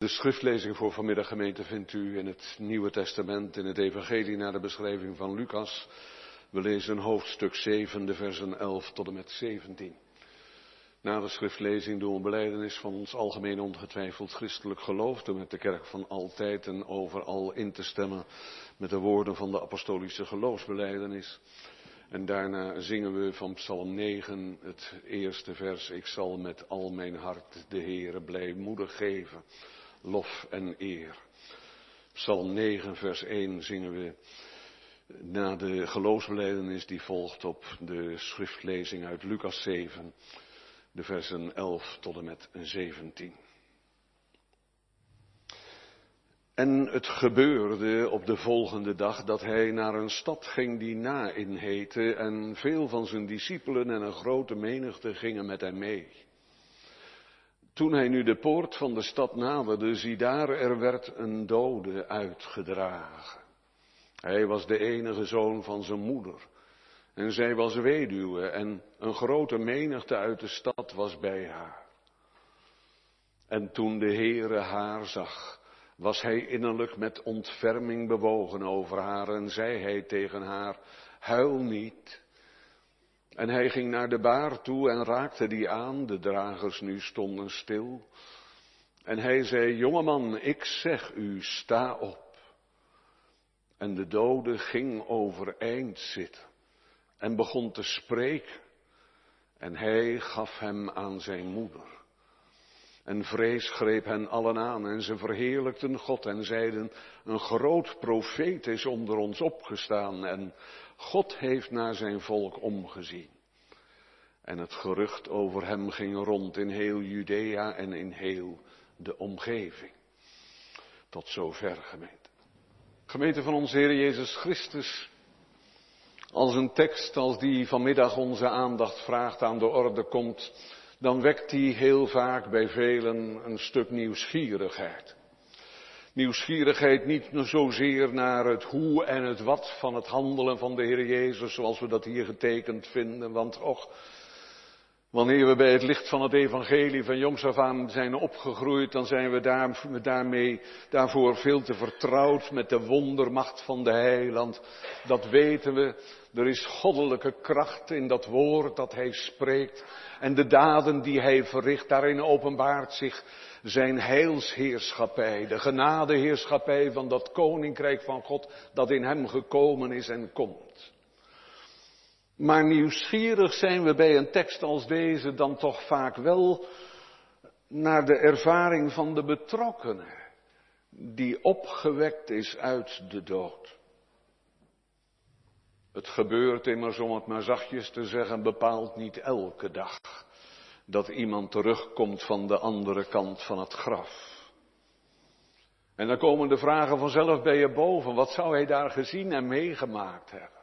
De schriftlezing voor vanmiddag gemeente vindt u in het Nieuwe Testament, in het Evangelie naar de beschrijving van Lucas. We lezen hoofdstuk 7, de versen 11 tot en met 17. Na de schriftlezing doen we beleidenis van ons algemeen ongetwijfeld christelijk geloof, door met de kerk van altijd en overal in te stemmen met de woorden van de apostolische geloofsbeleidenis. En daarna zingen we van Psalm 9 het eerste vers. Ik zal met al mijn hart de Heere blijmoedig geven lof en eer. Psalm 9, vers 1 zingen we na de geloofsbeleidenis die volgt op de schriftlezing uit Lucas 7, de versen 11 tot en met 17. En het gebeurde op de volgende dag dat hij naar een stad ging die Nain heette en veel van zijn discipelen en een grote menigte gingen met hem mee. Toen hij nu de poort van de stad naderde, zie daar, er werd een dode uitgedragen. Hij was de enige zoon van zijn moeder. En zij was weduwe en een grote menigte uit de stad was bij haar. En toen de Heere haar zag, was hij innerlijk met ontferming bewogen over haar en zei hij tegen haar, huil niet. En hij ging naar de baar toe en raakte die aan. De dragers nu stonden stil. En hij zei, jongeman, ik zeg u, sta op. En de dode ging overeind zitten en begon te spreken. En hij gaf hem aan zijn moeder. En vrees greep hen allen aan en ze verheerlijkten God en zeiden, een groot profeet is onder ons opgestaan en God heeft naar zijn volk omgezien. En het gerucht over hem ging rond in heel Judea en in heel de omgeving. Tot zover gemeente. Gemeente van onze Heer Jezus Christus. Als een tekst als die vanmiddag onze aandacht vraagt aan de orde komt, dan wekt die heel vaak bij velen een stuk nieuwsgierigheid. Nieuwsgierigheid niet zozeer naar het hoe en het wat van het handelen van de Heer Jezus, zoals we dat hier getekend vinden, want och, Wanneer we bij het licht van het evangelie van jongs af aan zijn opgegroeid, dan zijn we daar, daarmee, daarvoor veel te vertrouwd met de wondermacht van de heiland. Dat weten we. Er is goddelijke kracht in dat woord dat hij spreekt. En de daden die hij verricht, daarin openbaart zich zijn heilsheerschappij. De genadeheerschappij van dat koninkrijk van God dat in hem gekomen is en komt. Maar nieuwsgierig zijn we bij een tekst als deze dan toch vaak wel naar de ervaring van de betrokkenen, die opgewekt is uit de dood. Het gebeurt immers, om het maar zachtjes te zeggen, bepaald niet elke dag dat iemand terugkomt van de andere kant van het graf. En dan komen de vragen vanzelf bij je boven. Wat zou hij daar gezien en meegemaakt hebben?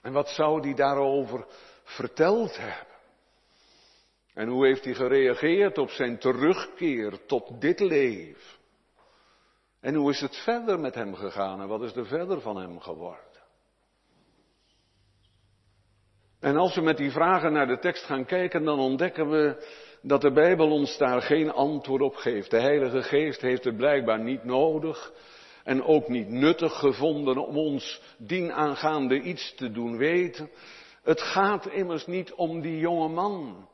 En wat zou hij daarover verteld hebben? En hoe heeft hij gereageerd op zijn terugkeer tot dit leven? En hoe is het verder met hem gegaan en wat is er verder van hem geworden? En als we met die vragen naar de tekst gaan kijken, dan ontdekken we dat de Bijbel ons daar geen antwoord op geeft. De Heilige Geest heeft het blijkbaar niet nodig en ook niet nuttig gevonden om ons dienaangaande iets te doen weten. Het gaat immers niet om die jonge man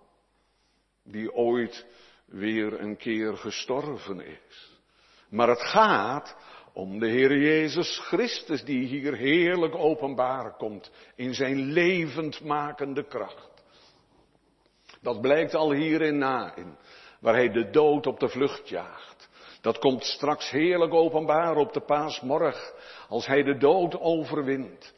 die ooit weer een keer gestorven is. Maar het gaat om de Heer Jezus Christus die hier heerlijk openbaar komt in zijn levendmakende kracht. Dat blijkt al hierin na, in, waar hij de dood op de vlucht jaagt. Dat komt straks heerlijk openbaar op de paasmorgen, als hij de dood overwint.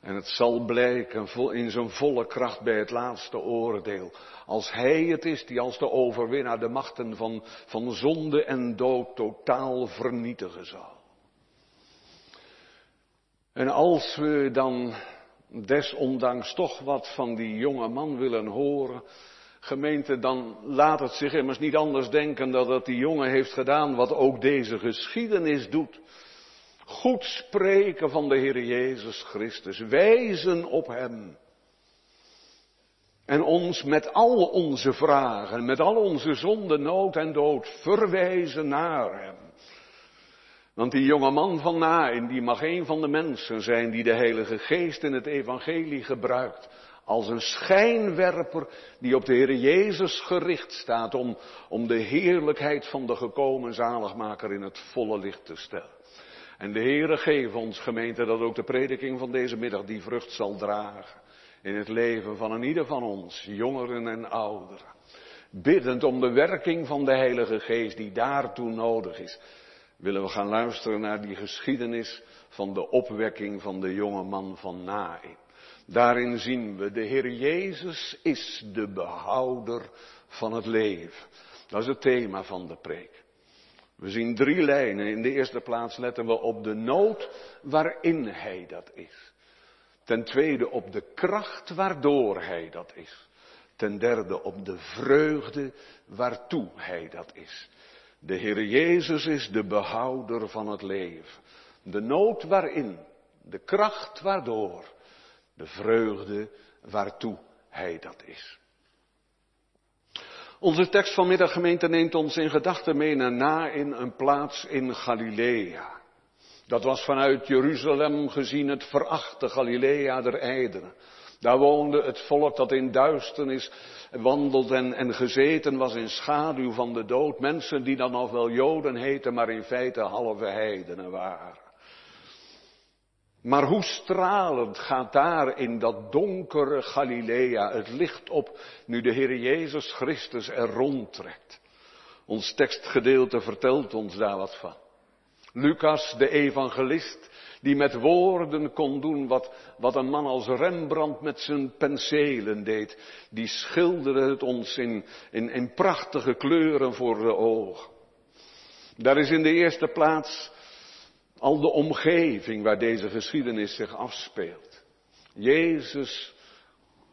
En het zal blijken in zijn volle kracht bij het laatste oordeel. Als hij het is die als de overwinnaar de machten van, van zonde en dood totaal vernietigen zal. En als we dan desondanks toch wat van die jonge man willen horen, Gemeente, dan laat het zich immers niet anders denken dan dat die jongen heeft gedaan wat ook deze geschiedenis doet. Goed spreken van de Heer Jezus Christus, wijzen op Hem. En ons met al onze vragen, met al onze zonde, nood en dood verwijzen naar Hem. Want die jonge man van Nain, die mag een van de mensen zijn die de Heilige Geest in het Evangelie gebruikt. Als een schijnwerper die op de Heer Jezus gericht staat om, om de heerlijkheid van de gekomen zaligmaker in het volle licht te stellen. En de Heere geeft ons gemeente dat ook de prediking van deze middag die vrucht zal dragen. In het leven van een ieder van ons, jongeren en ouderen. Biddend om de werking van de Heilige Geest die daartoe nodig is. Willen we gaan luisteren naar die geschiedenis van de opwekking van de jonge man van Nain. Daarin zien we, de Heer Jezus is de behouder van het leven. Dat is het thema van de preek. We zien drie lijnen. In de eerste plaats letten we op de nood waarin Hij dat is. Ten tweede op de kracht waardoor Hij dat is. Ten derde op de vreugde waartoe Hij dat is. De Heer Jezus is de behouder van het leven. De nood waarin, de kracht waardoor, de vreugde waartoe Hij dat is. Onze tekst vanmiddag gemeente neemt ons in gedachten mee naar na in een plaats in Galilea. Dat was vanuit Jeruzalem gezien het verachte Galilea der Eideren. Daar woonde het volk dat in duisternis wandelde en, en gezeten was in schaduw van de dood. Mensen die dan nog wel Joden heten, maar in feite halve heidenen waren. Maar hoe stralend gaat daar in dat donkere Galilea het licht op nu de Heer Jezus Christus er rondtrekt. Ons tekstgedeelte vertelt ons daar wat van. Lucas, de evangelist, die met woorden kon doen wat, wat een man als Rembrandt met zijn penselen deed, die schilderde het ons in, in, in prachtige kleuren voor de ogen. Daar is in de eerste plaats al de omgeving waar deze geschiedenis zich afspeelt. Jezus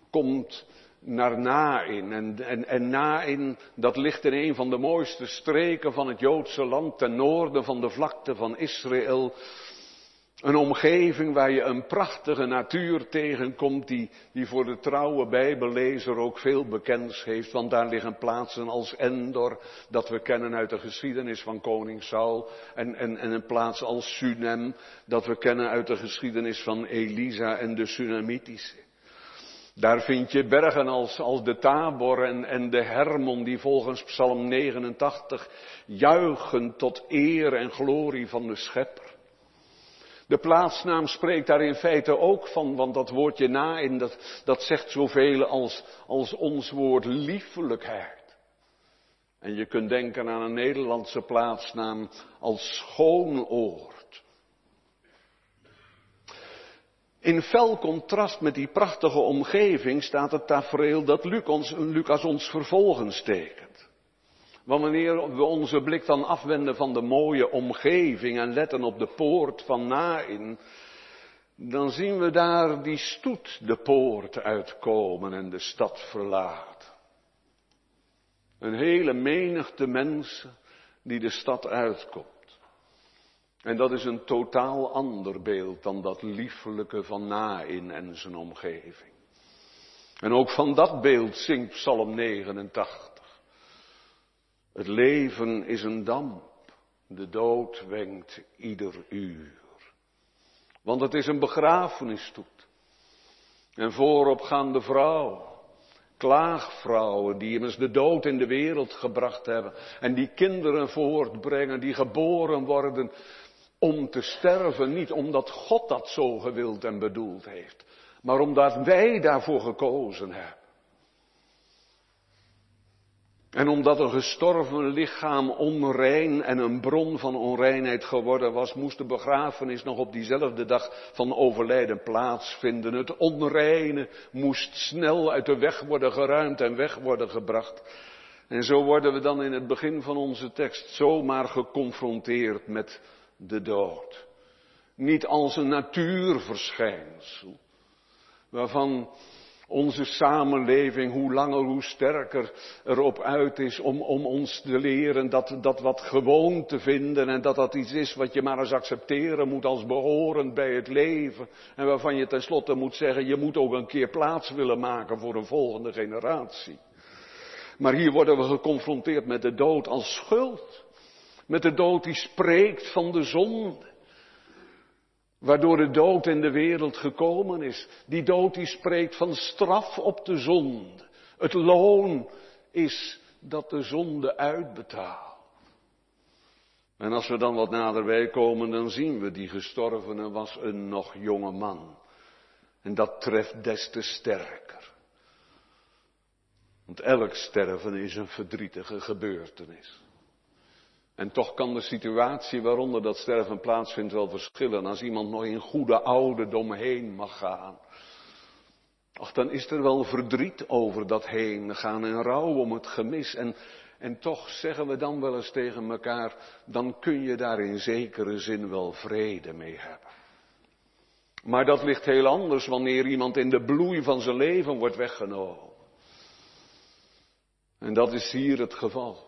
komt naar Nain. En, en, en Nain, dat ligt in een van de mooiste streken van het Joodse land, ten noorden van de vlakte van Israël. Een omgeving waar je een prachtige natuur tegenkomt die, die voor de trouwe bijbellezer ook veel bekends heeft. Want daar liggen plaatsen als Endor, dat we kennen uit de geschiedenis van koning Saul. En, en, en een plaats als Sunem, dat we kennen uit de geschiedenis van Elisa en de Sunamitische. Daar vind je bergen als, als de Tabor en, en de Hermon die volgens Psalm 89 juichen tot eer en glorie van de Schepper. De plaatsnaam spreekt daar in feite ook van, want dat woordje na in dat, dat zegt zoveel als, als ons woord liefelijkheid. En je kunt denken aan een Nederlandse plaatsnaam als schoonoord. In fel contrast met die prachtige omgeving staat het tafereel dat Lucas, ons vervolgens tekent. Wanneer we onze blik dan afwenden van de mooie omgeving en letten op de poort van Nain, dan zien we daar die stoet de poort uitkomen en de stad verlaten. Een hele menigte mensen die de stad uitkomt. En dat is een totaal ander beeld dan dat liefelijke van Nain en zijn omgeving. En ook van dat beeld zingt Psalm 89. Het leven is een damp, de dood wenkt ieder uur. Want het is een begrafenisstoet. En voorop gaan de vrouwen, klaagvrouwen die immers de dood in de wereld gebracht hebben en die kinderen voortbrengen, die geboren worden om te sterven, niet omdat God dat zo gewild en bedoeld heeft, maar omdat wij daarvoor gekozen hebben. En omdat een gestorven lichaam onrein en een bron van onreinheid geworden was, moest de begrafenis nog op diezelfde dag van overlijden plaatsvinden. Het onreine moest snel uit de weg worden geruimd en weg worden gebracht. En zo worden we dan in het begin van onze tekst zomaar geconfronteerd met de dood. Niet als een natuurverschijnsel, waarvan Onze samenleving, hoe langer, hoe sterker erop uit is om, om ons te leren dat, dat wat gewoon te vinden en dat dat iets is wat je maar eens accepteren moet als behorend bij het leven. En waarvan je tenslotte moet zeggen, je moet ook een keer plaats willen maken voor een volgende generatie. Maar hier worden we geconfronteerd met de dood als schuld. Met de dood die spreekt van de zonde. Waardoor de dood in de wereld gekomen is. Die dood die spreekt van straf op de zonde. Het loon is dat de zonde uitbetaalt. En als we dan wat naderbij komen, dan zien we die gestorvene was een nog jonge man. En dat treft des te sterker. Want elk sterven is een verdrietige gebeurtenis. En toch kan de situatie waaronder dat sterven plaatsvindt wel verschillen. Als iemand nog in goede ouderdom heen mag gaan. Ach, dan is er wel verdriet over dat heen gaan en rouw om het gemis. En, en toch zeggen we dan wel eens tegen elkaar, dan kun je daar in zekere zin wel vrede mee hebben. Maar dat ligt heel anders wanneer iemand in de bloei van zijn leven wordt weggenomen. En dat is hier het geval.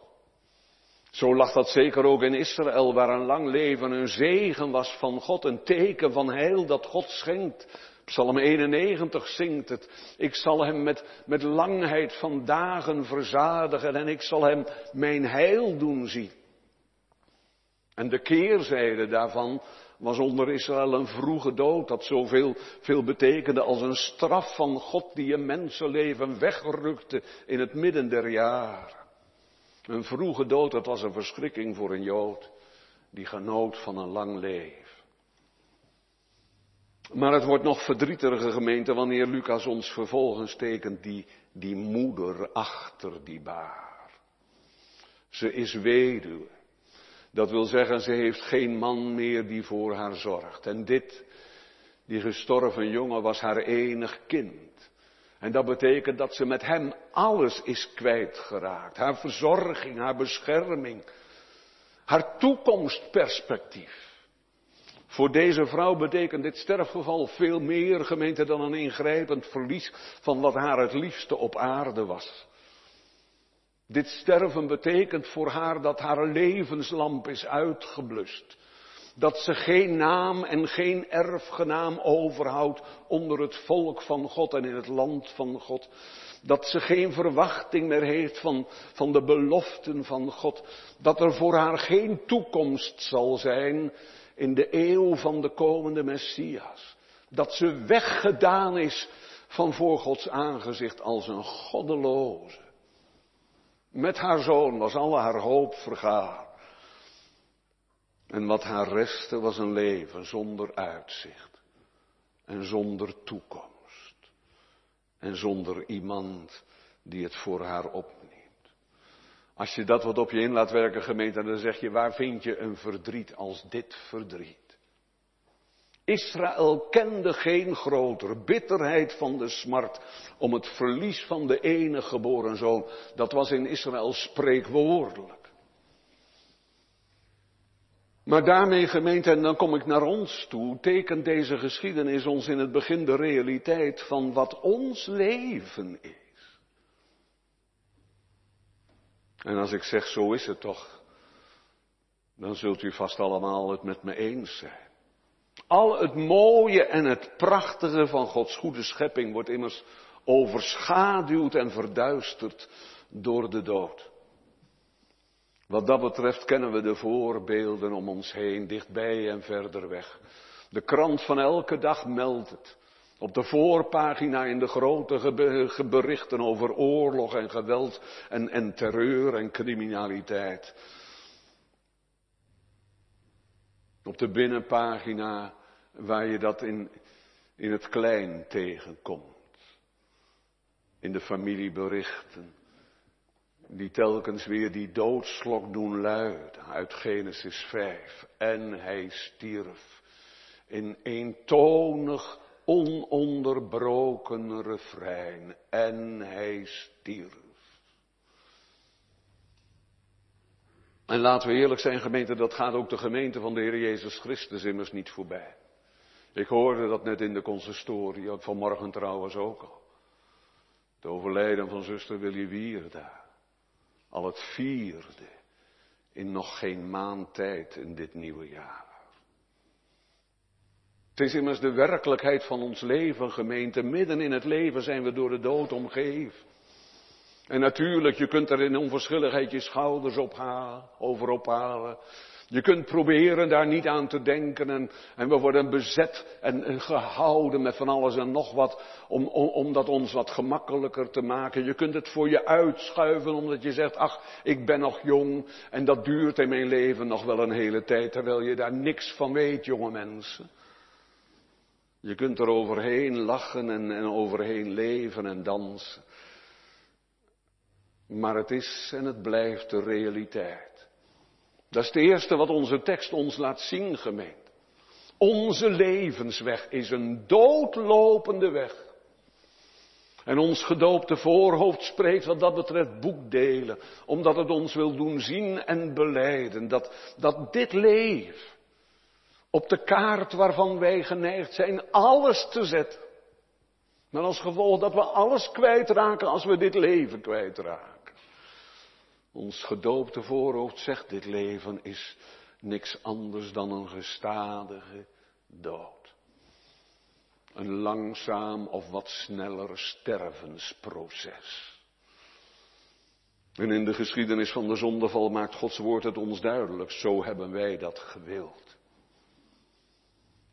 Zo lag dat zeker ook in Israël, waar een lang leven een zegen was van God, een teken van heil dat God schenkt. Psalm 91 zingt het. Ik zal hem met, met langheid van dagen verzadigen en ik zal hem mijn heil doen zien. En de keerzijde daarvan was onder Israël een vroege dood, dat zoveel veel betekende als een straf van God die een mensenleven wegrukte in het midden der jaren. Een vroege dood, dat was een verschrikking voor een Jood die genoot van een lang leven. Maar het wordt nog verdrietige gemeente wanneer Lucas ons vervolgens tekent die, die moeder achter die baar. Ze is weduwe. Dat wil zeggen, ze heeft geen man meer die voor haar zorgt. En dit, die gestorven jongen, was haar enig kind. En dat betekent dat ze met hem alles is kwijtgeraakt. Haar verzorging, haar bescherming, haar toekomstperspectief. Voor deze vrouw betekent dit sterfgeval veel meer gemeente dan een ingrijpend verlies van wat haar het liefste op aarde was. Dit sterven betekent voor haar dat haar levenslamp is uitgeblust. Dat ze geen naam en geen erfgenaam overhoudt onder het volk van God en in het land van God. Dat ze geen verwachting meer heeft van, van de beloften van God. Dat er voor haar geen toekomst zal zijn in de eeuw van de komende Messias. Dat ze weggedaan is van voor Gods aangezicht als een goddeloze. Met haar zoon was alle haar hoop vergaan. En wat haar restte was een leven zonder uitzicht en zonder toekomst en zonder iemand die het voor haar opneemt. Als je dat wat op je in laat werken, gemeente, dan zeg je, waar vind je een verdriet als dit verdriet? Israël kende geen groter bitterheid van de smart om het verlies van de enige geboren zoon. Dat was in Israël spreekwoordelijk. Maar daarmee gemeente, en dan kom ik naar ons toe, tekent deze geschiedenis ons in het begin de realiteit van wat ons leven is. En als ik zeg, zo is het toch, dan zult u vast allemaal het met me eens zijn. Al het mooie en het prachtige van Gods goede schepping wordt immers overschaduwd en verduisterd door de dood. Wat dat betreft kennen we de voorbeelden om ons heen, dichtbij en verder weg. De krant van elke dag meldt het. Op de voorpagina in de grote berichten over oorlog en geweld en, en terreur en criminaliteit. Op de binnenpagina waar je dat in, in het klein tegenkomt. In de familieberichten. Die telkens weer die doodslok doen luiden uit Genesis 5. En hij stierf in eentonig, ononderbroken refrein. En hij stierf. En laten we eerlijk zijn, gemeente, dat gaat ook de gemeente van de Heer Jezus Christus immers niet voorbij. Ik hoorde dat net in de consistorie, vanmorgen trouwens ook al. Het overlijden van zuster Willy Wierda. Al het vierde in nog geen maand tijd in dit nieuwe jaar. Het is immers de werkelijkheid van ons leven, gemeente. Midden in het leven zijn we door de dood omgeven. En natuurlijk, je kunt er in onverschilligheid je schouders ophalen, over ophalen. Je kunt proberen daar niet aan te denken en, en we worden bezet en, en, gehouden met van alles en nog wat om, om, om dat ons wat gemakkelijker te maken. Je kunt het voor je uitschuiven omdat je zegt, ach, ik ben nog jong en dat duurt in mijn leven nog wel een hele tijd, terwijl je daar niks van weet, jonge mensen. Je kunt er overheen lachen en, en overheen leven en dansen. Maar het is en het blijft de realiteit. Dat is het eerste wat onze tekst ons laat zien, gemeente. Onze levensweg is een doodlopende weg. En ons gedoopte voorhoofd spreekt wat dat betreft boekdelen, omdat het ons wil doen zien en beleiden dat, dat dit leven op de kaart waarvan wij geneigd zijn alles te zetten. Maar als gevolg dat we alles kwijtraken als we dit leven kwijtraken. Ons gedoopte voorhoofd zegt, dit leven is niks anders dan een gestadige dood. Een langzaam of wat sneller stervensproces. En in de geschiedenis van de zondeval maakt Gods woord het ons duidelijk. Zo hebben wij dat gewild.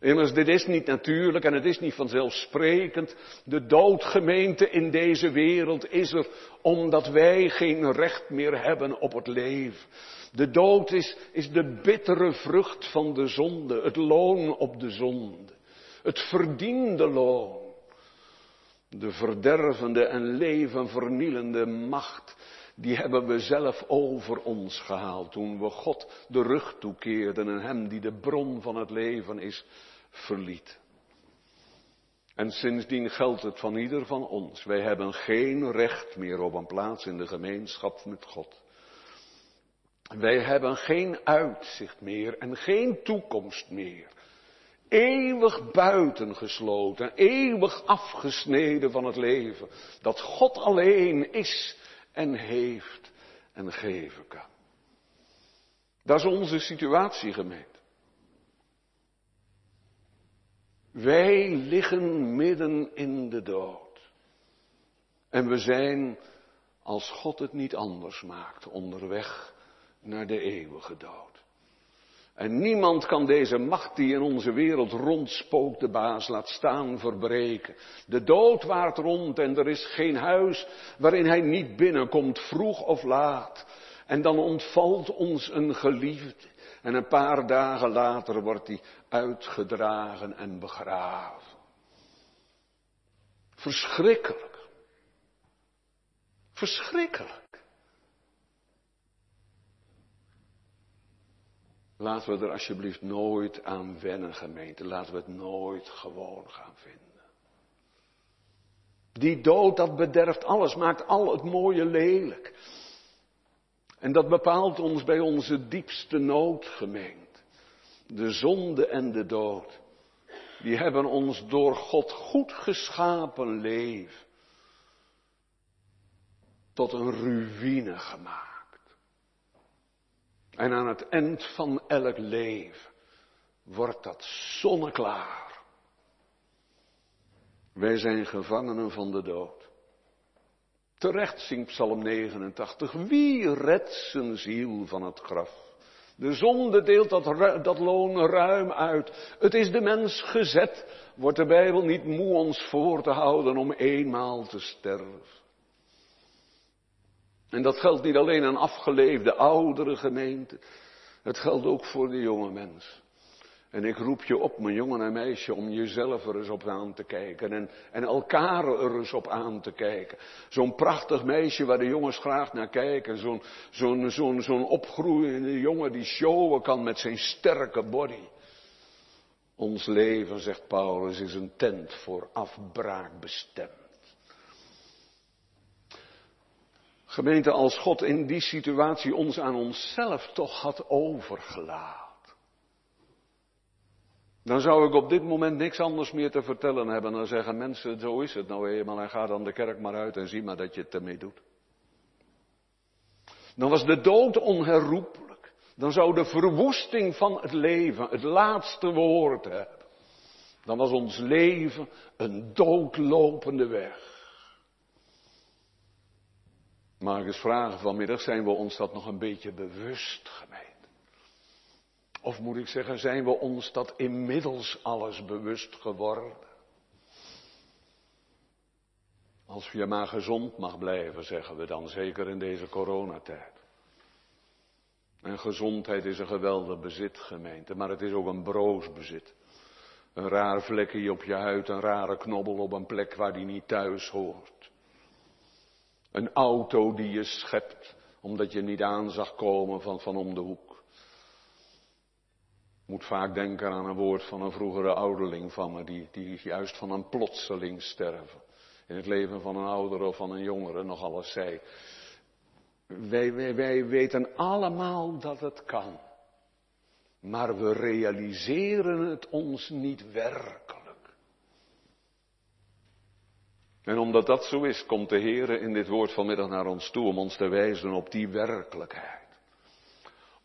Immers, dit is niet natuurlijk en het is niet vanzelfsprekend. De doodgemeente in deze wereld is er omdat wij geen recht meer hebben op het leven. De dood is, is de bittere vrucht van de zonde, het loon op de zonde. Het verdiende loon. De verdervende en levenvernielende macht, die hebben we zelf over ons gehaald toen we God de rug toekeerden en Hem die de bron van het leven is, verliet. En sindsdien geldt het van ieder van ons. Wij hebben geen recht meer op een plaats in de gemeenschap met God. Wij hebben geen uitzicht meer en geen toekomst meer. Eeuwig buitengesloten, eeuwig afgesneden van het leven. Dat God alleen is en heeft en geven kan. Dat is onze situatie, gemeente. Wij liggen midden in de dood. En we zijn, als God het niet anders maakt, onderweg naar de eeuwige dood. En niemand kan deze macht die in onze wereld rondspookt, de baas laat staan, verbreken. De dood waart rond en er is geen huis waarin hij niet binnenkomt, vroeg of laat. En dan ontvalt ons een geliefde. En een paar dagen later wordt hij uitgedragen en begraven. Verschrikkelijk. Verschrikkelijk. Laten we er alsjeblieft nooit aan wennen, gemeente. Laten we het nooit gewoon gaan vinden. Die dood, dat bederft alles, maakt al het mooie lelijk. En dat bepaalt ons bij onze diepste nood, gemeend. De zonde en de dood. Die hebben ons door God goed geschapen leven tot een ruïne gemaakt. En aan het eind van elk leven wordt dat zonneklaar. Wij zijn gevangenen van de dood. Terecht zingt Psalm 89. Wie redt zijn ziel van het graf? De zonde deelt dat, dat loon ruim uit. Het is de mens gezet. Wordt de Bijbel niet moe ons voor te houden om eenmaal te sterven? En dat geldt niet alleen aan afgeleefde oudere gemeenten. Het geldt ook voor de jonge mens. En ik roep je op, mijn jongen en meisje, om jezelf er eens op aan te kijken. En, en elkaar er eens op aan te kijken. Zo'n prachtig meisje waar de jongens graag naar kijken. Zo'n zo'n zo'n zo'n opgroeiende jongen die showen kan met zijn sterke body. Ons leven, zegt Paulus, is een tent voor afbraak bestemd. Gemeente, als God in die situatie ons aan onszelf toch had overgelaten Dan zou ik op dit moment niks anders meer te vertellen hebben dan zeggen mensen, zo is het nou eenmaal en ga dan de kerk maar uit en zie maar dat je het ermee doet. Dan was de dood onherroepelijk. Dan zou de verwoesting van het leven het laatste woord hebben. Dan was ons leven een doodlopende weg. Mag ik eens vragen vanmiddag, zijn we ons dat nog een beetje bewust, gemeente? Of moet ik zeggen, zijn we ons dat inmiddels alles bewust geworden? Als je maar gezond mag blijven, zeggen we dan, zeker in deze coronatijd. En gezondheid is een geweldig bezit, gemeente, maar het is ook een broos bezit. Een raar vlekje op je huid, een rare knobbel op een plek waar die niet thuis hoort. Een auto die je schept, omdat je niet aan zag komen van, van om de hoek. Moet vaak denken aan een woord van een vroegere ouderling van me, die, die juist van een plotseling sterven. In het leven van een oudere of van een jongere nog alles zei. Wij, wij, wij weten allemaal dat het kan. Maar we realiseren het ons niet werkelijk. En omdat dat zo is, komt de Heer in dit woord vanmiddag naar ons toe om ons te wijzen op die werkelijkheid.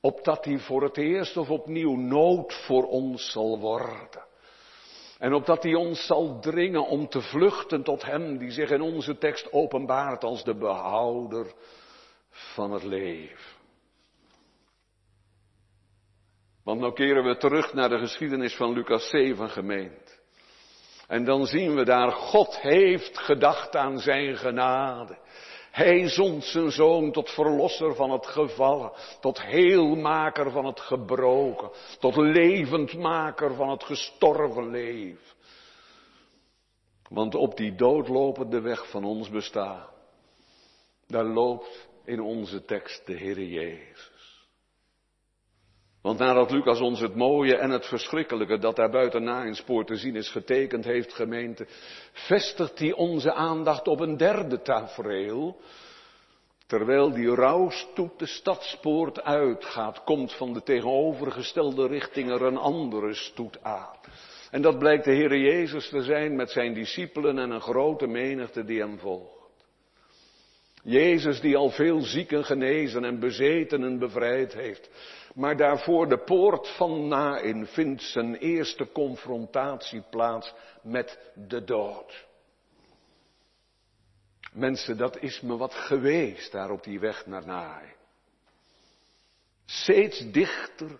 Opdat hij voor het eerst of opnieuw nood voor ons zal worden. En opdat hij ons zal dringen om te vluchten tot hem die zich in onze tekst openbaart als de behouder van het leven. Want nou keren we terug naar de geschiedenis van Lucas 7 gemeend. En dan zien we daar, God heeft gedacht aan zijn genade. Hij zond zijn zoon tot verlosser van het gevallen, tot heelmaker van het gebroken, tot levendmaker van het gestorven leven. Want op die doodlopende weg van ons bestaan, daar loopt in onze tekst de Heer Jezus. Want nadat Lucas ons het mooie en het verschrikkelijke dat daar buiten na in spoor te zien is getekend heeft, gemeente, vestigt hij onze aandacht op een derde tafereel. Terwijl die rouwstoet de stadspoort uitgaat, komt van de tegenovergestelde richting er een andere stoet aan. En dat blijkt de Heer Jezus te zijn met zijn discipelen en een grote menigte die hem volgt. Jezus die al veel zieken genezen en bezetenen bevrijd heeft. Maar daarvoor de poort van Nain vindt zijn eerste confrontatie plaats met de dood. Mensen, dat is me wat geweest daar op die weg naar Nain. Steeds dichter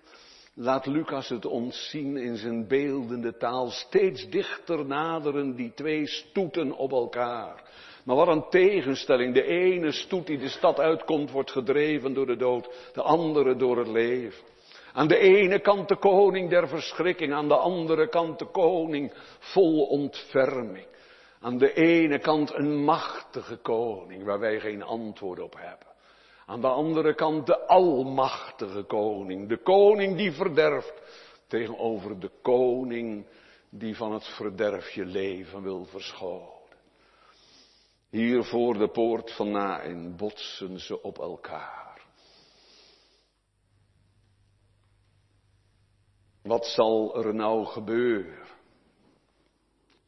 laat Lucas het ons zien in zijn beeldende taal. Steeds dichter naderen die twee stoeten op elkaar. Maar wat een tegenstelling. De ene stoet die de stad uitkomt wordt gedreven door de dood, de andere door het leven. Aan de ene kant de koning der verschrikking, aan de andere kant de koning vol ontferming. Aan de ene kant een machtige koning waar wij geen antwoord op hebben. Aan de andere kant de almachtige koning, de koning die verderft tegenover de koning die van het verderfje leven wil verschonen. Hier voor de poort van Nain botsen ze op elkaar. Wat zal er nou gebeuren?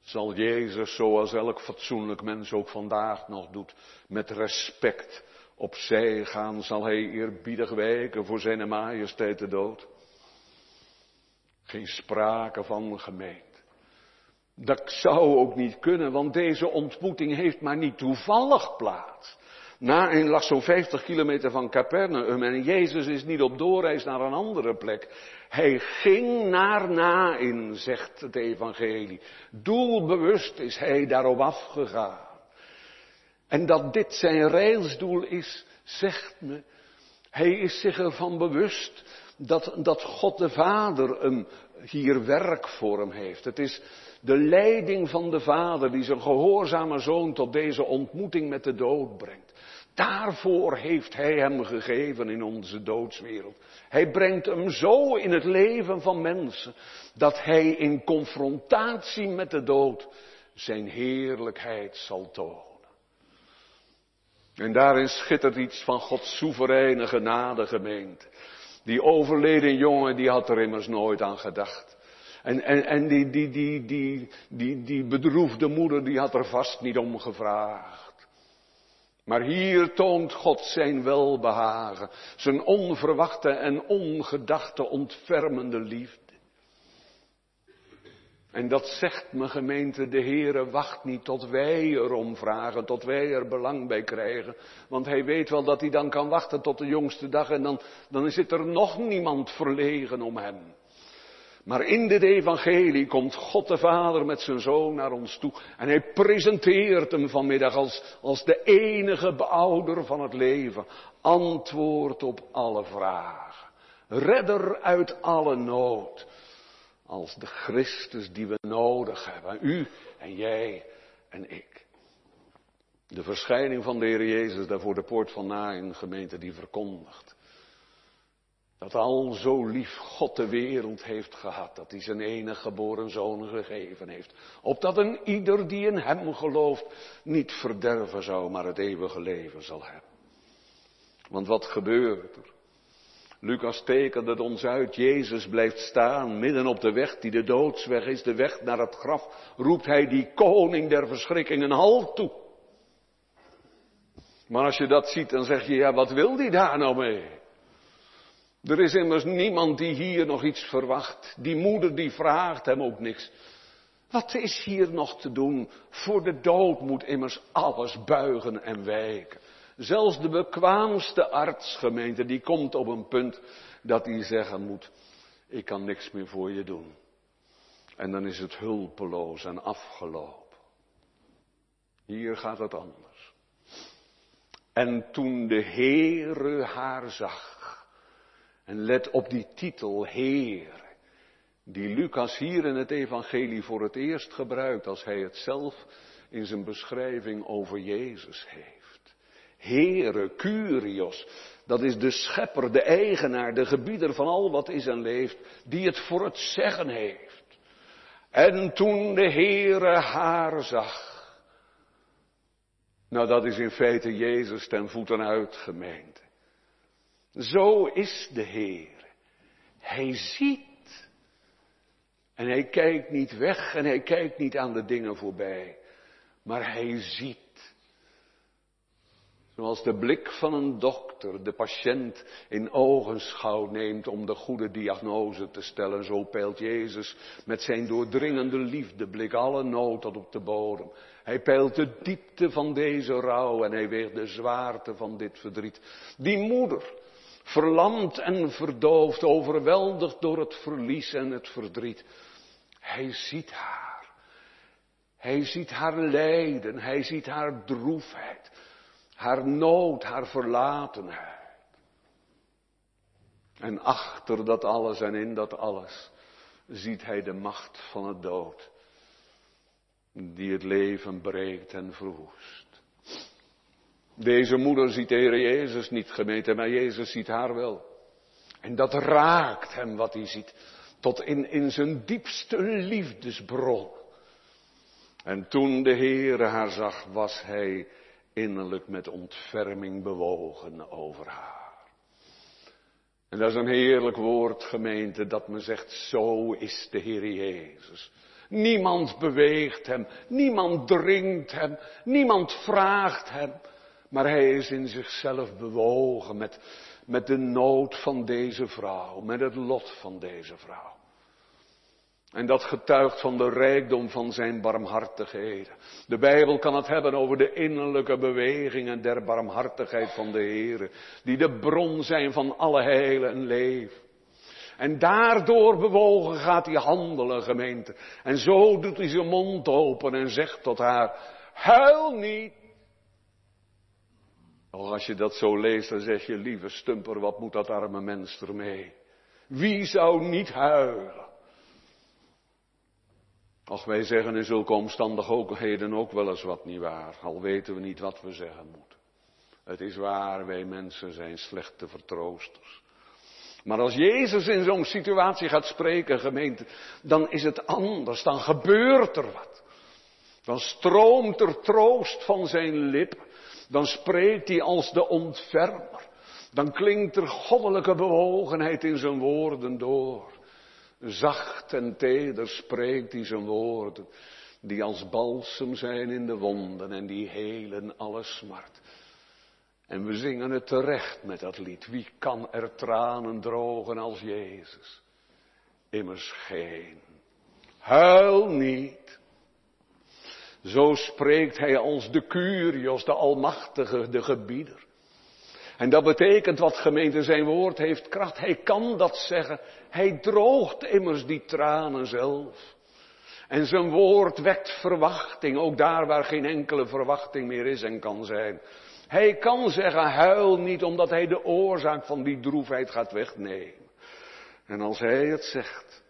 Zal Jezus, zoals elk fatsoenlijk mens ook vandaag nog doet, met respect opzij gaan? Zal hij eerbiedig wijken voor zijn majesteit de dood? Geen sprake van gemeen. Dat zou ook niet kunnen, want deze ontmoeting heeft maar niet toevallig plaats. Nain lag zo'n 50 kilometer van Capernaum en Jezus is niet op doorreis naar een andere plek. Hij ging naar Nain, zegt het evangelie. Doelbewust is hij daarop afgegaan. En dat dit zijn reilsdoel is, zegt me, hij is zich ervan bewust dat, dat God de Vader hem hier werk voor hem heeft. Het is de leiding van de Vader die zijn gehoorzame zoon tot deze ontmoeting met de dood brengt. Daarvoor heeft Hij hem gegeven in onze doodswereld. Hij brengt hem zo in het leven van mensen dat Hij in confrontatie met de dood zijn heerlijkheid zal tonen. En daarin schittert iets van Gods soevereine genade gemeente. Die overleden jongen die had er immers nooit aan gedacht. En, en, en die, die, die, die, die, die bedroefde moeder, die had er vast niet om gevraagd. Maar hier toont God zijn welbehagen, zijn onverwachte en ongedachte ontfermende liefde. En dat zegt mijn gemeente, de Heere wacht niet tot wij erom vragen, tot wij er belang bij krijgen. Want hij weet wel dat hij dan kan wachten tot de jongste dag en dan, dan zit er nog niemand verlegen om hem. Maar in dit evangelie komt God de Vader met zijn zoon naar ons toe. En hij presenteert hem vanmiddag als, als de enige beouder van het leven. Antwoord op alle vragen. Redder uit alle nood als de Christus die we nodig hebben. U en jij en ik. De verschijning van de Heer Jezus daar voor de poort van Nain, gemeente die verkondigt. Dat al zo lief God de wereld heeft gehad, dat hij zijn enige geboren zoon gegeven heeft. Opdat een ieder die in hem gelooft niet verderven zou, maar het eeuwige leven zal hebben. Want wat gebeurt er? Lucas tekent het ons uit. Jezus blijft staan midden op de weg die de doodsweg is, de weg naar het graf. Roept hij die koning der verschrikking een halt toe. Maar als je dat ziet, dan zeg je, ja, wat wil die daar nou mee? Er is immers niemand die hier nog iets verwacht. Die moeder die vraagt hem ook niks. Wat is hier nog te doen? Voor de dood moet immers alles buigen en wijken. Zelfs de bekwaamste artsgemeente, die komt op een punt dat hij zeggen moet, ik kan niks meer voor je doen. En dan is het hulpeloos en afgelopen. Hier gaat het anders. En toen de Heere haar zag, en let op die titel Heer, die Lucas hier in het evangelie voor het eerst gebruikt als hij het zelf in zijn beschrijving over Jezus heeft. Heere, Curios. Dat is de schepper, de eigenaar, de gebieder van al wat is en leeft, die het voor het zeggen heeft. En toen de Heere haar zag. Nou, dat is in feite Jezus ten voeten uit, gemeente. Zo is de Heer. Hij ziet. En hij kijkt niet weg en hij kijkt niet aan de dingen voorbij. Maar hij ziet. Zoals de blik van een dokter de patiënt in ogenschouw neemt om de goede diagnose te stellen, zo peilt Jezus met zijn doordringende liefdeblik alle nood tot op de bodem. Hij peilt de diepte van deze rouw en hij weegt de zwaarte van dit verdriet. Die moeder, verlamd en verdoofd, overweldigd door het verlies en het verdriet. Hij ziet haar. Hij ziet haar lijden, hij ziet haar droefheid haar nood, haar verlatenheid. En achter dat alles en in dat alles ziet hij de macht van het dood, die het leven breekt en verwoest. Deze moeder ziet de Heer Jezus niet gemeten, maar Jezus ziet haar wel. En dat raakt hem wat hij ziet, tot in, in zijn diepste liefdesbron. En toen de Heere haar zag, was hij innerlijk met ontferming bewogen over haar. En dat is een heerlijk woord, gemeente, dat me zegt, zo is de Heer Jezus. Niemand beweegt hem, niemand dringt hem, niemand vraagt hem, maar hij is in zichzelf bewogen met, met de nood van deze vrouw, met het lot van deze vrouw. En dat getuigt van de rijkdom van zijn barmhartigheden. De Bijbel kan het hebben over de innerlijke bewegingen der barmhartigheid van de Heer, die de bron zijn van alle heil en leven. En daardoor bewogen gaat hij handelen, gemeente. En zo doet hij zijn mond open en zegt tot haar, huil niet. Och, als je dat zo leest, dan zeg je, lieve stumper, wat moet dat arme mens ermee? Wie zou niet huilen? Ach, wij zeggen in zulke omstandigheden ook wel eens wat niet waar, al weten we niet wat we zeggen moeten. Het is waar, wij mensen zijn slechte vertroosters. Maar als Jezus in zo'n situatie gaat spreken, gemeente, dan is het anders, dan gebeurt er wat. Dan stroomt er troost van zijn lip, dan spreekt hij als de ontfermer, dan klinkt er goddelijke bewogenheid in zijn woorden door. Zacht en teder spreekt hij zijn woorden, die als balsem zijn in de wonden en die helen alle smart. En we zingen het terecht met dat lied. Wie kan er tranen drogen als Jezus? Immers geen. Huil niet. Zo spreekt hij als de Curios, de Almachtige, de Gebieder. En dat betekent wat gemeente zijn woord heeft kracht. Hij kan dat zeggen. Hij droogt immers die tranen zelf. En zijn woord wekt verwachting, ook daar waar geen enkele verwachting meer is en kan zijn. Hij kan zeggen, huil niet omdat hij de oorzaak van die droefheid gaat wegnemen. En als hij het zegt,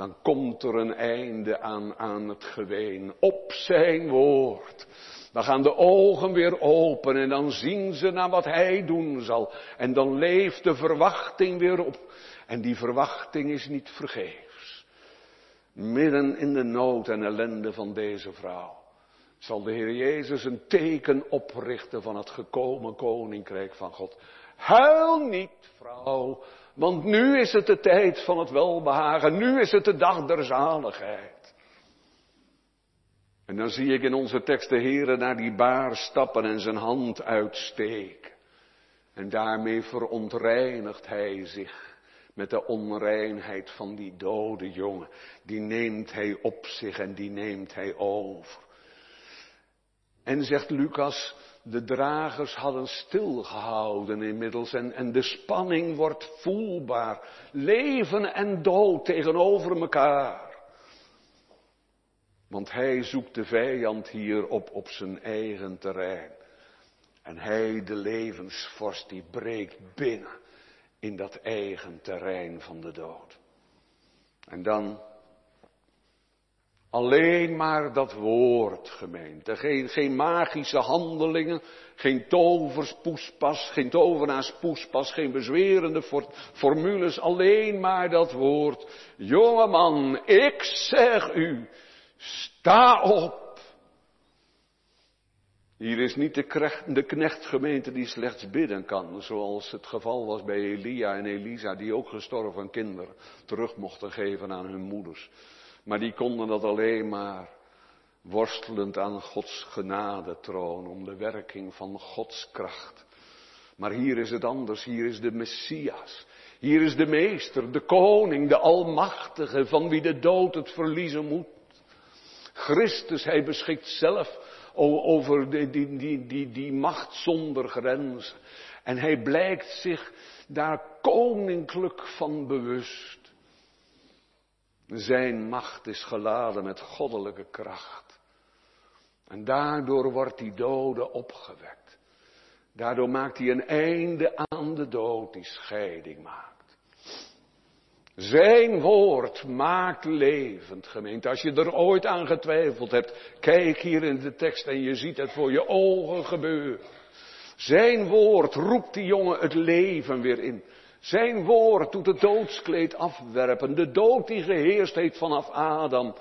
dan komt er een einde aan, aan het geween. Op zijn woord. Dan gaan de ogen weer open en dan zien ze naar wat hij doen zal. En dan leeft de verwachting weer op. En die verwachting is niet vergeefs. Midden in de nood en ellende van deze vrouw zal de Heer Jezus een teken oprichten van het gekomen koninkrijk van God. Huil niet, vrouw, want nu is het de tijd van het welbehagen, nu is het de dag der zaligheid. En dan zie ik in onze tekst de Heer naar die baar stappen en zijn hand uitsteken. En daarmee verontreinigt hij zich met de onreinheid van die dode jongen. Die neemt hij op zich en die neemt hij over. En zegt Lucas, de dragers hadden stilgehouden inmiddels en, en de spanning wordt voelbaar. Leven en dood tegenover elkaar. Want hij zoekt de vijand hier op, op zijn eigen terrein. En hij, de levensvorst, die breekt binnen in dat eigen terrein van de dood. En dan Alleen maar dat woord, gemeente. Geen, geen magische handelingen, geen toverspoespas, geen tovenaarspoespas, geen bezwerende formules. Alleen maar dat woord. Jongeman, ik zeg u, sta op. Hier is niet de, de knechtgemeente die slechts bidden kan, zoals het geval was bij Elia en Elisa, die ook gestorven kinderen terug mochten geven aan hun moeders. Maar die konden dat alleen maar worstelend aan Gods genade troon om de werking van Gods kracht. Maar hier is het anders, hier is de Messias. Hier is de Meester, de Koning, de Almachtige, van wie de dood het verliezen moet. Christus, hij beschikt zelf over die, die, die, die, die macht zonder grenzen. En hij blijkt zich daar koninklijk van bewust. Zijn macht is geladen met goddelijke kracht. En daardoor wordt die dode opgewekt. Daardoor maakt hij een einde aan de dood die scheiding maakt. Zijn woord maakt levend, gemeente. Als je er ooit aan getwijfeld hebt, kijk hier in de tekst en je ziet het voor je ogen gebeuren. Zijn woord roept die jongen het leven weer in. Zijn woord doet het doodskleed afwerpen. De dood die geheerst heeft vanaf Adam,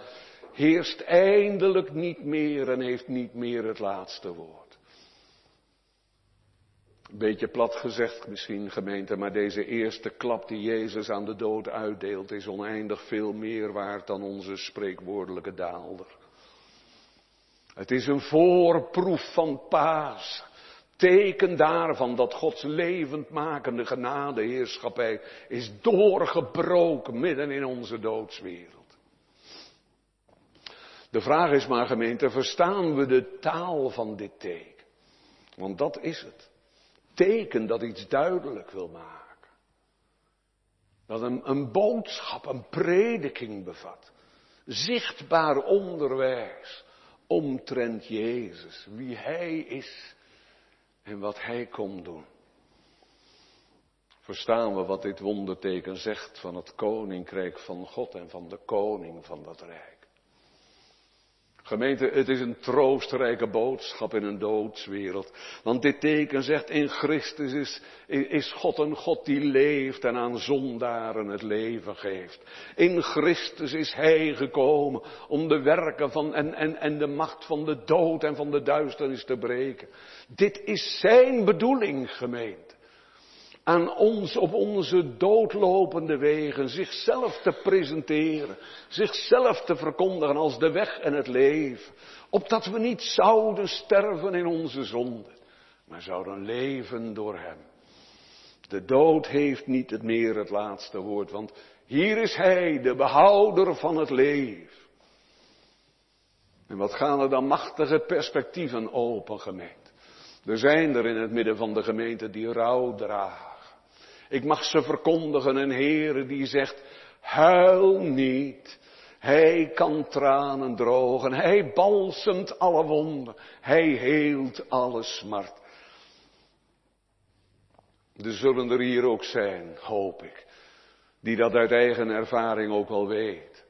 heerst eindelijk niet meer en heeft niet meer het laatste woord. Beetje plat gezegd misschien gemeente, maar deze eerste klap die Jezus aan de dood uitdeelt is oneindig veel meer waard dan onze spreekwoordelijke daalder. Het is een voorproef van paas teken daarvan dat Gods levendmakende genadeheerschappij is doorgebroken midden in onze doodswereld. De vraag is maar gemeente, verstaan we de taal van dit teken? Want dat is het. Teken dat iets duidelijk wil maken. Dat een, een boodschap, een prediking bevat. Zichtbaar onderwijs omtrent Jezus, wie Hij is en wat Hij komt doen. Verstaan we wat dit wonderteken zegt van het koninkrijk van God en van de koning van dat rijk. Gemeente, het is een troostrijke boodschap in een doodswereld. Want dit teken zegt, in Christus is, is God een God die leeft en aan zondaren het leven geeft. In Christus is Hij gekomen om de werken van en, en, en de macht van de dood en van de duisternis te breken. Dit is Zijn bedoeling, gemeente. Aan ons op onze doodlopende wegen zichzelf te presenteren, zichzelf te verkondigen als de weg en het leven, opdat we niet zouden sterven in onze zonde, maar zouden leven door Hem. De dood heeft niet het meer het laatste woord, want hier is Hij, de behouder van het leven. En wat gaan er dan machtige perspectieven open, gemeente. Er zijn er in het midden van de gemeente die rouw dragen. Ik mag ze verkondigen, een Heere die zegt, huil niet. Hij kan tranen drogen, hij balsemt alle wonden, hij heelt alle smart. Er zullen er hier ook zijn, hoop ik, die dat uit eigen ervaring ook al weet.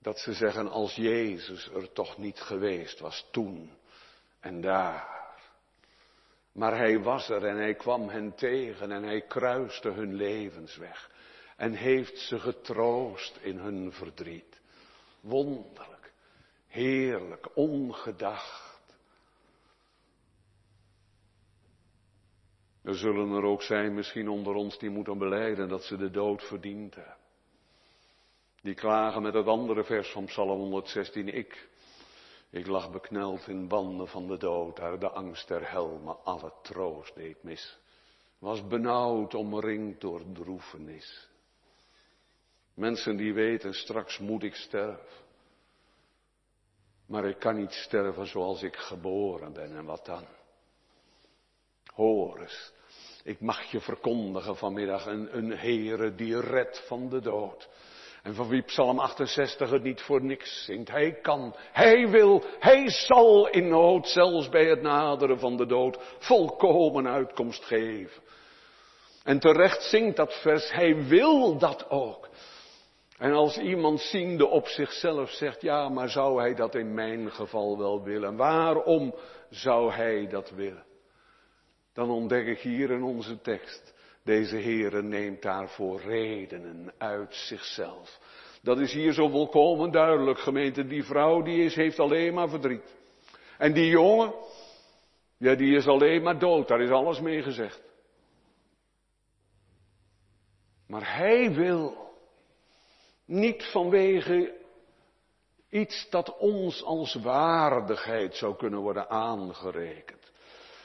Dat ze zeggen, als Jezus er toch niet geweest was toen en daar. Maar hij was er en hij kwam hen tegen en hij kruiste hun levensweg. En heeft ze getroost in hun verdriet. Wonderlijk, heerlijk, ongedacht. Er zullen er ook zijn misschien onder ons die moeten beleiden dat ze de dood verdiend hebben. Die klagen met het andere vers van Psalm 116. Ik, ik lag bekneld in banden van de dood, daar de angst der hel alle troost deed mis. Was benauwd, omringd door droefenis. Mensen die weten, straks moet ik sterven. Maar ik kan niet sterven zoals ik geboren ben en wat dan? Hoor eens, ik mag je verkondigen vanmiddag een, een Heere die redt van de dood. En van wie Psalm 68 het niet voor niks zingt. Hij kan, hij wil, hij zal in nood, zelfs bij het naderen van de dood, volkomen uitkomst geven. En terecht zingt dat vers, hij wil dat ook. En als iemand ziende op zichzelf zegt, ja, maar zou hij dat in mijn geval wel willen? Waarom zou hij dat willen? Dan ontdek ik hier in onze tekst deze Heere neemt daarvoor redenen uit zichzelf. Dat is hier zo volkomen duidelijk, gemeente. Die vrouw die is, heeft alleen maar verdriet. En die jongen, ja, die is alleen maar dood. Daar is alles mee gezegd. Maar hij wil niet vanwege iets dat ons als waardigheid zou kunnen worden aangerekend.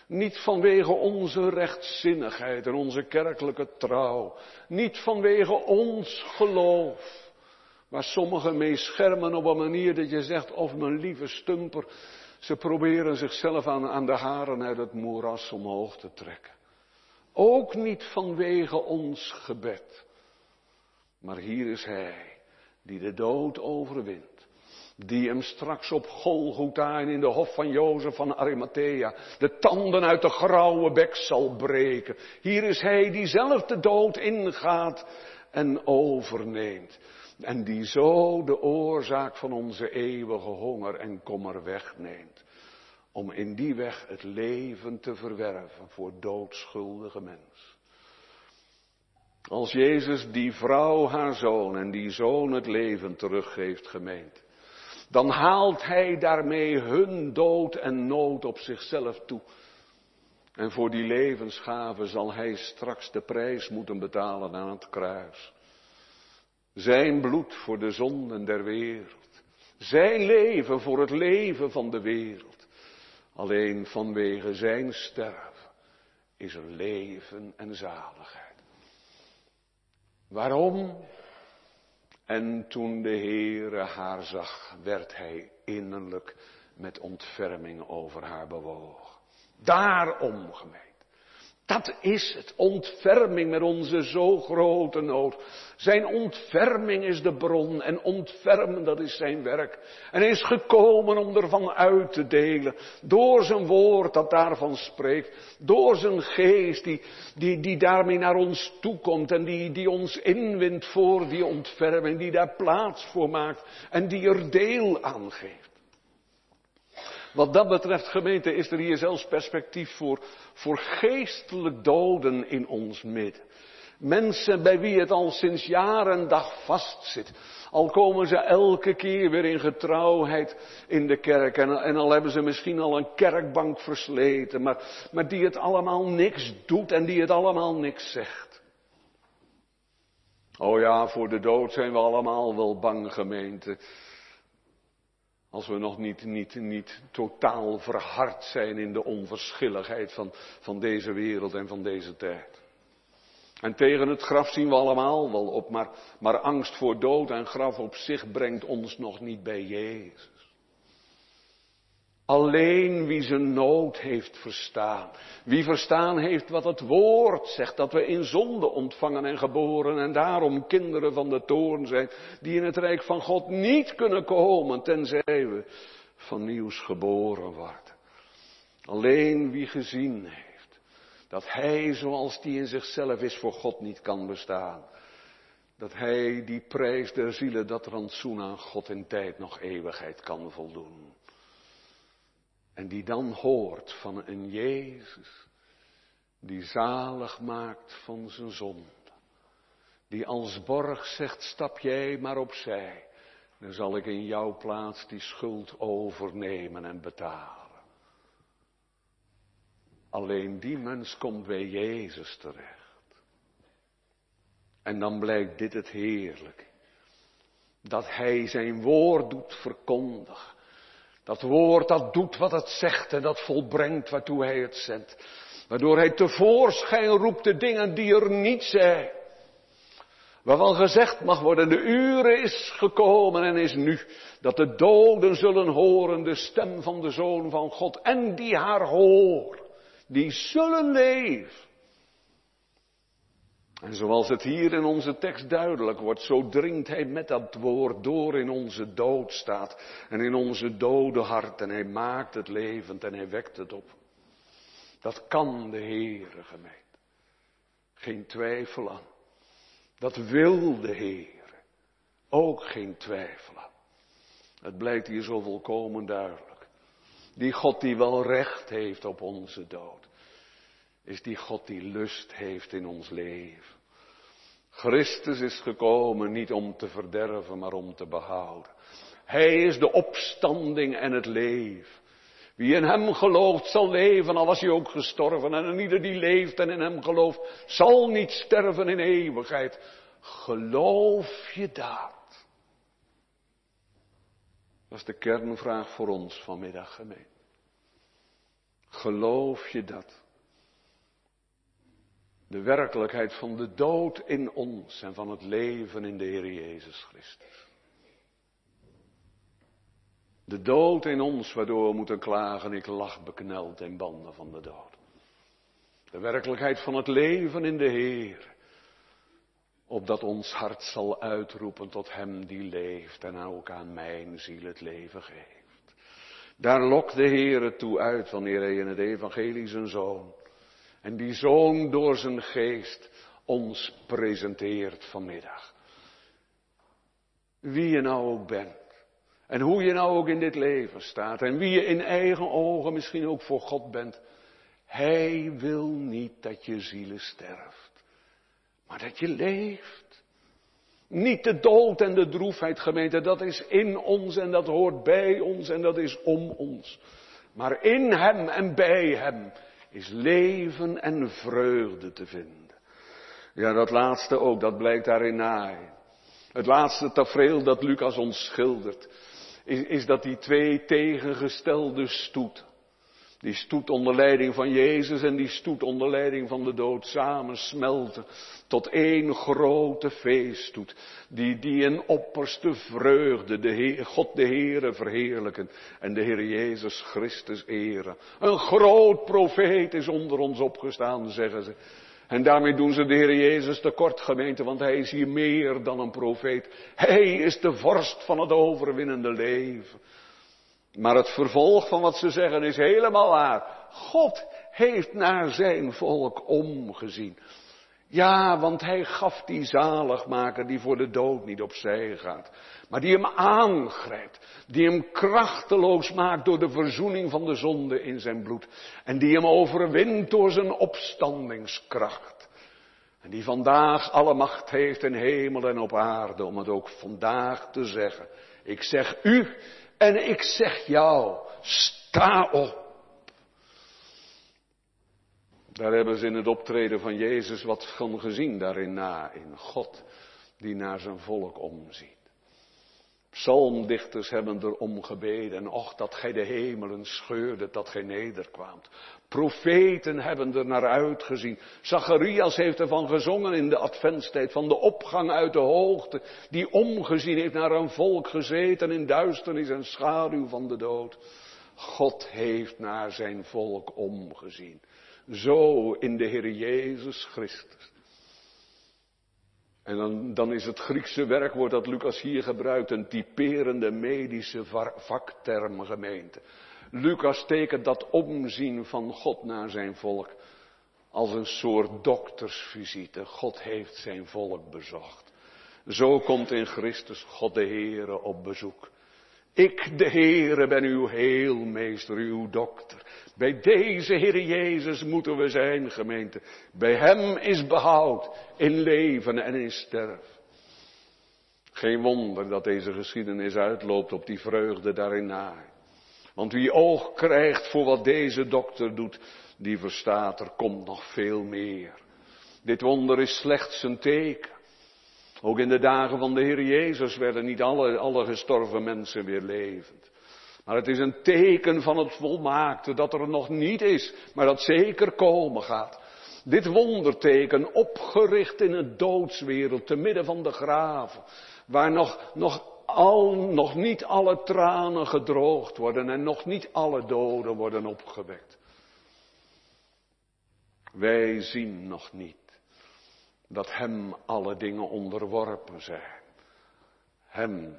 Niet vanwege onze rechtzinnigheid en onze kerkelijke trouw. Niet vanwege ons geloof. Waar sommigen mee schermen op een manier dat je zegt, of mijn lieve stumper, ze proberen zichzelf aan, aan de haren uit het moeras omhoog te trekken. Ook niet vanwege ons gebed. Maar hier is Hij, die de dood overwint die hem straks op Golgotha en in de hof van Jozef van Arimathea de tanden uit de grauwe bek zal breken. Hier is hij die zelf de dood ingaat en overneemt. En die zo de oorzaak van onze eeuwige honger en kommer wegneemt. Om in die weg het leven te verwerven voor doodschuldige mens. Als Jezus die vrouw haar zoon en die zoon het leven teruggeeft gemeend dan haalt hij daarmee hun dood en nood op zichzelf toe. En voor die levensgave zal hij straks de prijs moeten betalen aan het kruis. Zijn bloed voor de zonden der wereld. Zijn leven voor het leven van de wereld. Alleen vanwege zijn sterven is er leven en zaligheid. Waarom? En toen de Heere haar zag, werd hij innerlijk met ontferming over haar bewogen. Daarom, gemeente. Dat is het, ontferming met onze zo grote nood. Zijn ontferming is de bron en ontfermen dat is zijn werk. En hij is gekomen om ervan uit te delen. Door zijn woord dat daarvan spreekt. Door zijn geest die, die, die daarmee naar ons toekomt en die, die ons inwint voor die ontferming. Die daar plaats voor maakt en die er deel aan geeft. Wat dat betreft, gemeente, is er hier zelfs perspectief voor, voor geestelijk doden in ons midden. Mensen bij wie het al sinds jaren dag vastzit. Al komen ze elke keer weer in getrouwheid in de kerk. En, en al hebben ze misschien al een kerkbank versleten. Maar, maar die het allemaal niks doet en die het allemaal niks zegt. Oh ja, voor de dood zijn we allemaal wel bang gemeente. Als we nog niet, niet, niet totaal verhard zijn in de onverschilligheid van, van deze wereld en van deze tijd. En tegen het graf zien we allemaal wel op, maar, maar angst voor dood en graf op zich brengt ons nog niet bij Jezus. Alleen wie zijn nood heeft verstaan. Wie verstaan heeft wat het woord zegt, dat we in zonde ontvangen en geboren en daarom kinderen van de toorn zijn, die in het rijk van God niet kunnen komen, tenzij we van nieuws geboren worden. Alleen wie gezien heeft dat hij zoals die in zichzelf is voor God niet kan bestaan. Dat hij die prijs der zielen, dat rantsoen aan God in tijd nog eeuwigheid kan voldoen. En die dan hoort van een Jezus die zalig maakt van zijn zonde. Die als borg zegt, stap jij maar opzij. Dan zal ik in jouw plaats die schuld overnemen en betalen. Alleen die mens komt bij Jezus terecht. En dan blijkt dit het heerlijk. Dat hij zijn woord doet verkondigen. Dat woord dat doet wat het zegt en dat volbrengt waartoe hij het zendt. Waardoor hij tevoorschijn roept de dingen die er niet zijn. Waarvan gezegd mag worden, de uren is gekomen en is nu, dat de doden zullen horen de stem van de Zoon van God en die haar hoor, die zullen leven. En zoals het hier in onze tekst duidelijk wordt, zo dringt hij met dat woord door in onze dood staat en in onze dode hart en hij maakt het levend en hij wekt het op. Dat kan de Heere gemeente. Geen twijfel aan. Dat wil de Heere. Ook geen twijfel aan. Het blijkt hier zo volkomen duidelijk. Die God die wel recht heeft op onze dood is die God die lust heeft in ons leven. Christus is gekomen niet om te verderven, maar om te behouden. Hij is de opstanding en het leven. Wie in hem gelooft zal leven, al was hij ook gestorven. En ieder die leeft en in hem gelooft, zal niet sterven in eeuwigheid. Geloof je dat? Dat is de kernvraag voor ons vanmiddag, gemeen. Geloof je dat? De werkelijkheid van de dood in ons en van het leven in de Heer Jezus Christus. De dood in ons waardoor we moeten klagen, ik lach bekneld in banden van de dood. De werkelijkheid van het leven in de Heer, opdat ons hart zal uitroepen tot Hem die leeft en ook aan mijn ziel het leven geeft. Daar lokt de Heer toe uit wanneer Hij in het Evangelie zijn Zoon en die zoon door zijn geest ons presenteert vanmiddag. Wie je nou ook bent. En hoe je nou ook in dit leven staat. En wie je in eigen ogen misschien ook voor God bent. Hij wil niet dat je zielen sterft. Maar dat je leeft. Niet de dood en de droefheid gemeente. Dat is in ons en dat hoort bij ons en dat is om ons. Maar in hem en bij hem is leven en vreugde te vinden. Ja, dat laatste ook, dat blijkt daarin na. Het laatste tafereel dat Lucas ons schildert, is, is dat die twee tegengestelde stoet, die stoet onder leiding van Jezus en die stoet onder leiding van de dood samen smelten tot één grote feeststoet, die, die in opperste vreugde de Heer, God de Heere verheerlijken en de Heer Jezus Christus eren. Een groot profeet is onder ons opgestaan, zeggen ze. En daarmee doen ze de Heer Jezus tekort, gemeente, want Hij is hier meer dan een profeet. Hij is de vorst van het overwinnende leven. Maar het vervolg van wat ze zeggen is helemaal waar. God heeft naar zijn volk omgezien. Ja, want hij gaf die zaligmaker die voor de dood niet opzij gaat. Maar die hem aangrijpt. Die hem krachteloos maakt door de verzoening van de zonde in zijn bloed. En die hem overwint door zijn opstandingskracht. En die vandaag alle macht heeft in hemel en op aarde om het ook vandaag te zeggen. Ik zeg u en ik zeg jou, sta op. Daar hebben ze in het optreden van Jezus wat van gezien daarin na, in God die naar zijn volk omziet. Psalmdichters hebben erom gebeden. En och, dat gij de hemelen scheurde, dat gij nederkwaamt. Profeten hebben er naar uitgezien. Zacharias heeft ervan gezongen in de adventstijd. Van de opgang uit de hoogte. Die omgezien heeft naar een volk gezeten in duisternis en schaduw van de dood. God heeft naar zijn volk omgezien. Zo in de Heer Jezus Christus. En dan, dan, is het Griekse werkwoord dat Lucas hier gebruikt een typerende medische vakterm gemeente. Lucas tekent dat omzien van God naar zijn volk als een soort doktersvisite. God heeft zijn volk bezocht. Zo komt in Christus God de Heere op bezoek. Ik, de Heere, ben uw heelmeester, uw dokter. Bij deze Heer Jezus moeten we zijn, gemeente. Bij Hem is behoud in leven en in sterf. Geen wonder dat deze geschiedenis uitloopt op die vreugde daarin na. Want wie oog krijgt voor wat deze dokter doet, die verstaat er komt nog veel meer. Dit wonder is slechts een teken. Ook in de dagen van de Heer Jezus werden niet alle, alle gestorven mensen weer levend. Maar het is een teken van het volmaakte dat er nog niet is, maar dat zeker komen gaat. Dit wonderteken opgericht in een doodswereld, te midden van de graven, waar nog, nog, al, nog niet alle tranen gedroogd worden en nog niet alle doden worden opgewekt. Wij zien nog niet dat Hem alle dingen onderworpen zijn. Hem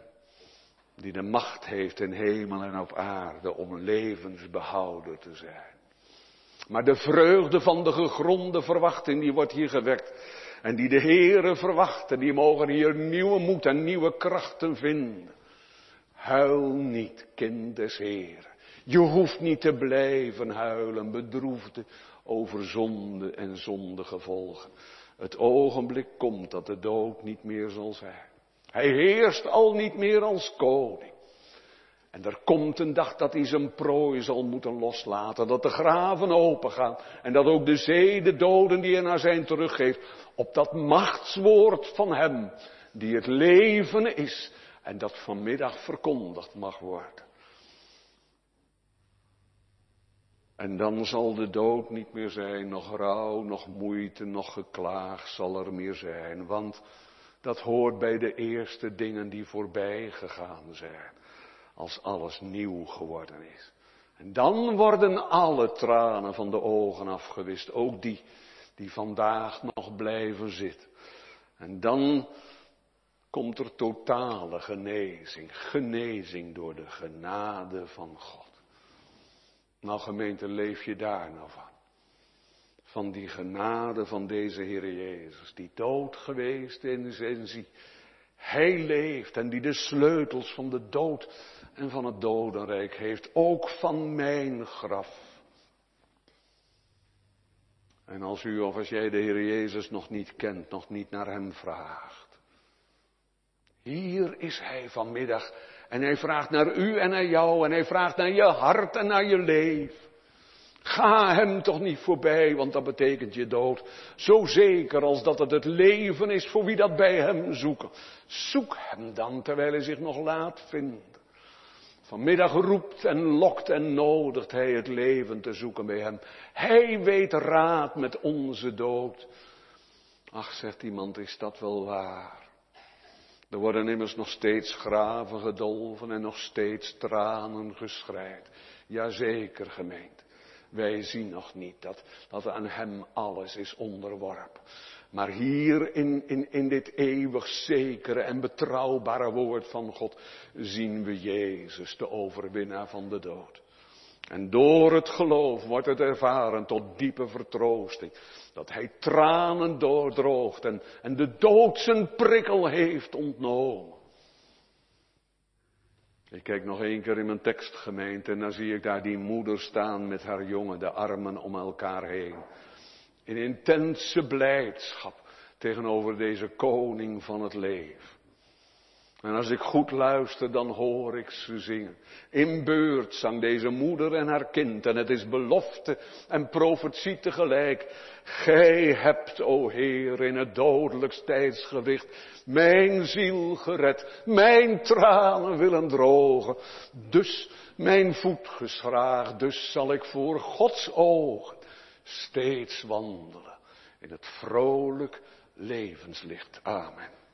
die de macht heeft in hemel en op aarde om levensbehouder te zijn. Maar de vreugde van de gegronde verwachting, die wordt hier gewekt. En die de Heeren verwachten, die mogen hier nieuwe moed en nieuwe krachten vinden. Huil niet, kind des Heeren. Je hoeft niet te blijven huilen, bedroefde over zonde en zondegevolgen. Het ogenblik komt dat de dood niet meer zal zijn. Hij heerst al niet meer als koning. En er komt een dag dat hij zijn prooi zal moeten loslaten, dat de graven opengaan en dat ook de zee de doden die hij naar zijn teruggeeft, op dat machtswoord van hem, die het leven is en dat vanmiddag verkondigd mag worden. En dan zal de dood niet meer zijn, nog rouw, nog moeite, nog geklaag zal er meer zijn, want dat hoort bij de eerste dingen die voorbij gegaan zijn. Als alles nieuw geworden is. En dan worden alle tranen van de ogen afgewist. Ook die die vandaag nog blijven zitten. En dan komt er totale genezing. Genezing door de genade van God. Nou gemeente, leef je daar nou van? Van die genade van deze Heer Jezus, die dood geweest in zijn zie. Hij leeft en die de sleutels van de dood en van het dodenrijk heeft, ook van mijn graf. En als u of als jij de Heer Jezus nog niet kent, nog niet naar Hem vraagt. Hier is Hij vanmiddag en Hij vraagt naar u en naar jou en Hij vraagt naar je hart en naar je leven. Ga hem toch niet voorbij, want dat betekent je dood. Zo zeker als dat het het leven is voor wie dat bij hem zoeken. Zoek hem dan terwijl hij zich nog laat vinden. Vanmiddag roept en lokt en nodigt hij het leven te zoeken bij hem. Hij weet raad met onze dood. Ach, zegt iemand, is dat wel waar? Er worden immers nog steeds graven gedolven en nog steeds tranen geschreid. Jazeker, gemeente. Wij zien nog niet dat, dat aan Hem alles is onderworpen. Maar hier in, in, in dit eeuwig zekere en betrouwbare woord van God zien we Jezus, de overwinnaar van de dood. En door het geloof wordt het ervaren tot diepe vertroosting. Dat hij tranen doordroogt en, en de dood zijn prikkel heeft ontnomen. Ik kijk nog één keer in mijn tekstgemeente en dan zie ik daar die moeder staan met haar jongen, de armen om elkaar heen. In intense blijdschap. tegenover deze koning van het leven. En als ik goed luister, dan hoor ik ze zingen. In beurt zang deze moeder en haar kind. En het is belofte en profetie tegelijk. Gij hebt, o Heer, in het dodelijkst tijdsgewicht mijn ziel gered, mijn tranen willen drogen. Dus mijn voet geschraagd, dus zal ik voor Gods ogen steeds wandelen in het vrolijk levenslicht. Amen.